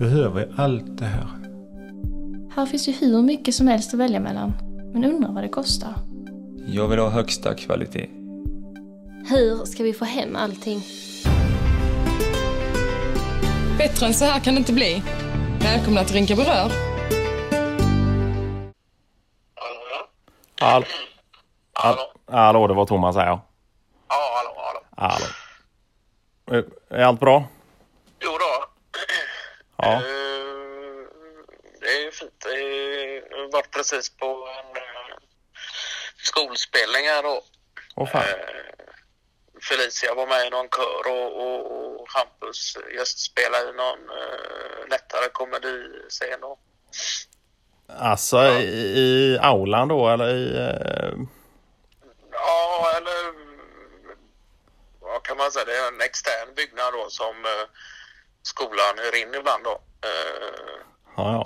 behöver allt det här. Här finns ju hur mycket som helst att välja mellan. Men undrar vad det kostar. Jag vill ha högsta kvalitet. Hur ska vi få hem allting? Bättre än så här kan det inte bli. Välkomna till Rinkaby Rör. Hallå? Hallå? Hallå, det var Thomas här ja. Ja, hallå, hallå. Hallå. Är allt bra? Ja. Eh, Det är ju fint. Det har varit precis på en eh, skolspelning här då. Åh fan. Eh, Felicia var med i någon kör och, och, och Hampus gästspelade i någon uh, lättare komediscen. Och, Alltså i, i aulan då eller i... ja, eller vad kan man säga? Det är en extern byggnad då som skolan hyr in ibland då. Eh, Ja, ja.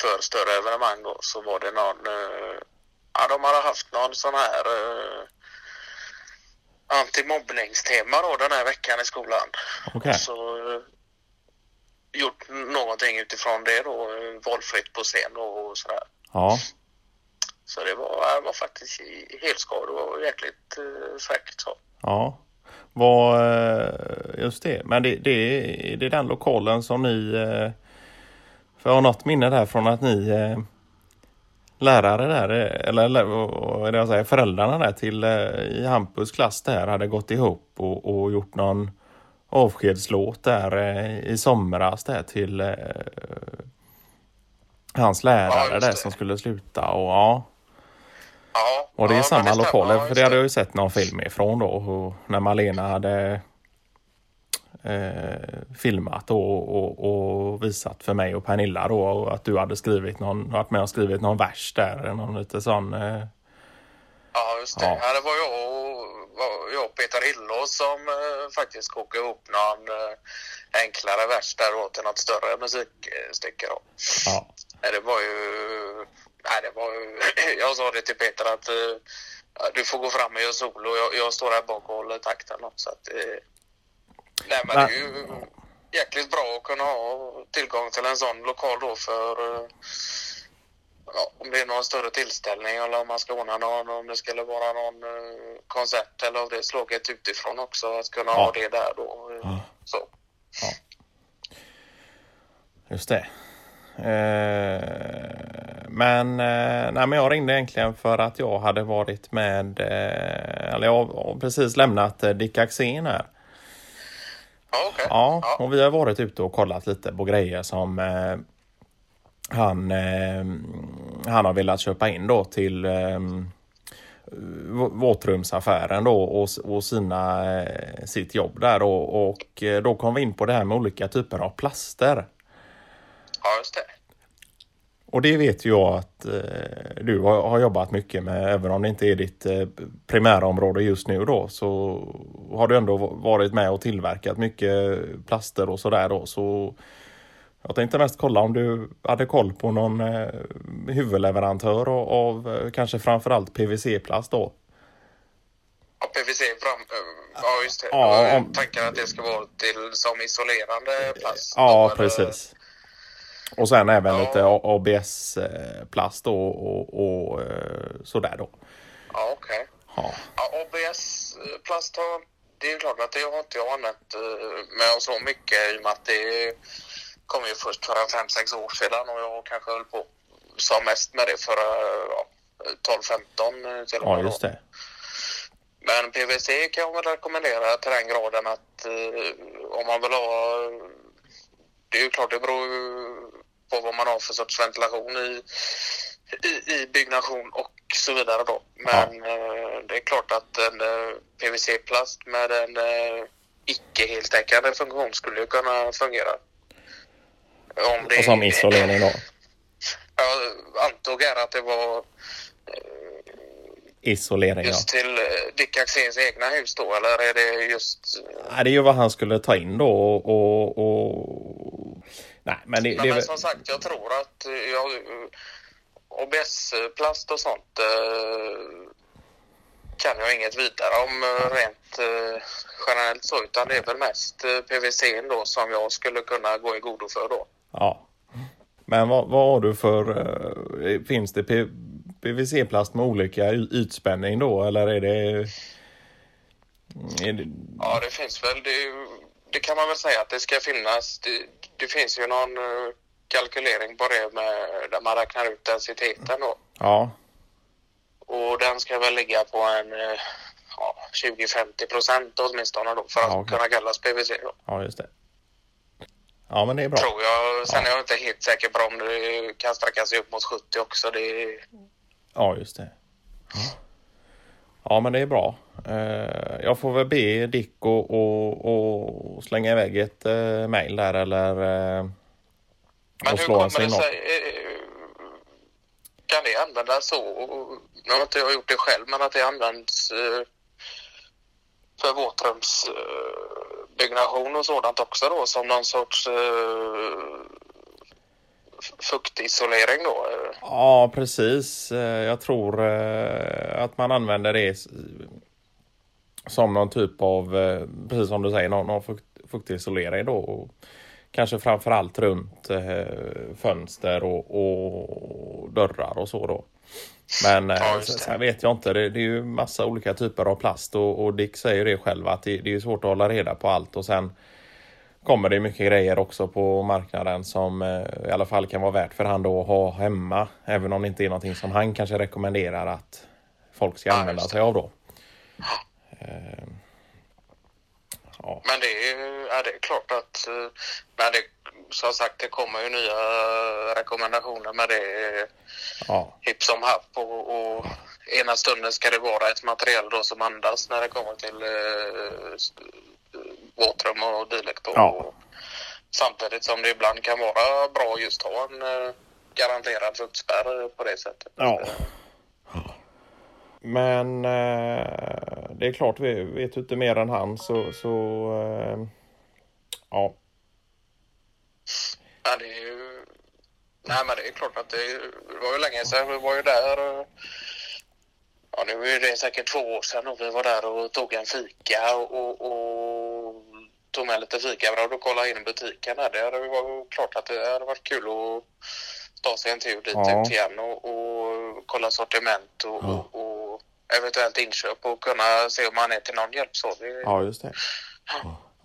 för större evenemang då så var det någon, eh, ja de hade haft någon sån här eh, antimobbningstema då den här veckan i skolan. Okej. Så eh, gjort någonting utifrån det då, eh, valfritt på scen och sådär. Ja. Så det var, det var faktiskt i helskad och jäkligt eh, fräckt så. Ja. Vad... eh, Just det. Men det, det, är, det är den lokalen som ni... eh, För jag har något minne där från att ni eh, lärare där, eller, vad- det jag säger, föräldrarna där till i Hampus klass där hade gått ihop och, och gjort någon avskedslåt där i somras där till hans Ja, lärare just där som skulle sluta och ja. Ja, Och det är ja, samma lokaler, Ja, för det hade jag ju sett någon film ifrån då. Och när Malena hade eh, filmat och, och, och visat för mig och Pernilla då och att du hade skrivit någon, varit med och skrivit någon vers där. Någon lite sån... Eh, Ja, just det. Ja. Det var jag och, jag och Peter Hillås som eh, faktiskt kokade ihop någon eh, enklare vers där då till något större musikstycke då. ja. Det var ju... Nej, det var. Jag sa det till Peter att eh, ja, du får gå fram och göra solo. Jag, jag står här bak och håller takten. Så att, eh, nej, men det är ju jäkligt bra att kunna ha tillgång till en sån lokal då för eh, ja, om det är någon större tillställning eller om man ska ordna någon, om det skulle vara någon konsert eller av det slaget utifrån också. Att kunna Ja. ha det där då. Ja. Så. Just det. Eh, men, eh, nej, men jag ringde egentligen för att jag hade varit med, eh, eller jag har precis lämnat eh, Dick Axén här. Ja, okej. Ja, och vi har varit ute och kollat lite på grejer som eh, han, han har velat köpa in då till eh, våtrumsaffären då och, och sina, sitt jobb där. Och eh, då kom vi in på det här med olika typer av plaster. Ja, just det. Och det vet jag att eh, du har, har jobbat mycket med, även om det inte är ditt eh, primära område just nu då, så har du ändå varit med och tillverkat mycket plaster och sådär då. Så jag tänkte mest kolla om du hade koll på någon eh, huvudleverantör av, av eh, kanske framförallt PVC-plast då. Ja, PVC fram... eh, Ja, just det. Ja, om- Tanken att det ska vara till som isolerande plast. Ja, då, eller- precis. Och sen även Ja. lite ABS-plast då och, och eh, sådär då. Ja, okej. Ja. Ja, ABS-plast har... Det är klart att det har inte jag använt eh, med så mycket i och med att det kom ju först för fem sex år sedan och jag kanske höll på som mest med det för eh, ja, 12-15 till och ja, med. då. just det. Men PVC kan jag väl rekommendera till den graden att eh, om man vill ha... Det är ju klart, det beror ju på vad man har för sorts ventilation i, i, i byggnation och så vidare då. Men eh, det är klart att en eh, PVC-plast med en eh, icke heltäckande funktion skulle ju kunna fungera. Om det, Och som isolering då. Jag antog här att det var Isolering ja. just till eh, Dick Axéns egna hus då, eller är det just... Nej, det är ju vad han skulle ta in då och... och, och... Nej, men det, Nej, det men som sagt, jag tror att eh, jag, ABS-plast och sånt. Eh, kan jag inget vidare om eh, rent eh, generellt så utan det är väl mest eh, PVC då som jag skulle kunna gå i godo för då. Ja. Men vad, vad har du för... eh, finns det PVC-plast med olika ytspänning då eller är det... Är det Ja, det finns väl. Det, det kan man väl säga att det ska finnas. Det, det finns ju någon eh, kalkylering på det med, där man räknar ut densiteten då. ja, Och den ska väl ligga på en eh, ja, 20-50 procent åtminstone då för att Ja, okej. kunna kallas PVC då. ja just det. Ja men det är bra. Tror jag. Sen är jag inte helt säker på om det kan sträcka sig upp mot 70 också. Det, Ja just det. Ja men det är bra. Eh, Jag får väl be Dick och, och, och slänga iväg ett eh, mail där eller eh, Men och slå en det signal. sig? Kan det användas så? Nu har inte jag gjort det själv, men att det används för våtrumsbyggnation och sådant också då som någon sorts fuktisolering då? Ja, precis. Jag tror att man använder det som någon typ av, eh, precis som du säger, någon, någon fukt, fuktisolering då. Och kanske framför allt runt eh, fönster och, och dörrar och så då. Men eh, Ja, sen, vet jag inte, det, det är ju massa olika typer av plast och, och Dick säger det själv att det, det är svårt att hålla reda på allt och sen kommer det mycket grejer också på marknaden som eh, i alla fall kan vara värt för han då att ha hemma. Även om det inte är någonting som han kanske rekommenderar att folk ska använda sig av då. Eh, ja, Men det är, ju- ja, det är klart att eh, men det, som sagt det kommer ju nya rekommendationer med det ja, hipp som happ och, och ena stunden ska det vara ett material då som andas när det kommer till eh, våtrum och dylikt. Ja. Och Samtidigt som det ibland kan vara bra just ha en eh, garanterad fuktspärr på det sättet. ja. Men eh, det är klart, vi vet du inte mer än han så, så eh, ja. Ja, det är ju... Nej, men det är klart att det, det var ju länge sedan. Vi var ju där. Ja, nu är det säkert två år sedan och vi var där och tog en fika och, och, och tog med lite fikabröd och kollade in butiken. Där. Det hade ju klart att det hade varit kul att ta sig en tur dit Ja. ut igen och, och kolla sortiment och, och, och eventuellt inköp och kunna se om man är till någon hjälp. Så det, Ja, just det.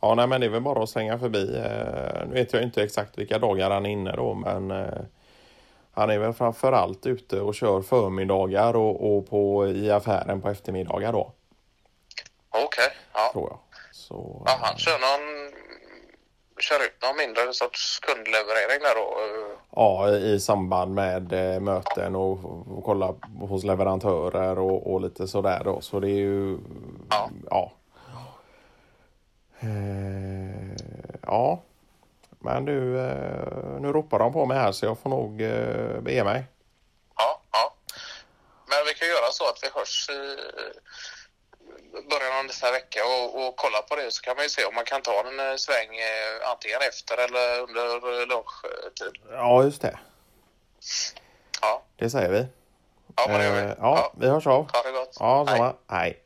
Ja, nej, men det är väl bara att svänga förbi. Eh, nu vet jag inte exakt vilka dagar han är inne då, men eh, han är väl framför allt ute och kör förmiddagar och, och på, i affären på eftermiddagar då, Okej, ja. tror jag. Så, ja. Han kör någon kör ut någon mindre sorts kundleverering där då. eh, ja, i samband med eh, möten och, och kolla hos leverantörer och, och lite sådär då. Så det är ju, Ja. ja. Eh, ja, men du, nu ropar de på mig här så jag får nog bege mig. Ja, ja. Men vi kan göra så att vi hörs i början av nästa vecka och, och kolla på det så kan man ju se om man kan ta en eh, sväng eh, antingen efter eller under lunchtid. Ja, just det. Ja, Det säger vi. ja men det gör vi. Eh, ja, vi hörs av. Ha det gott. Ja, Hej. Hej.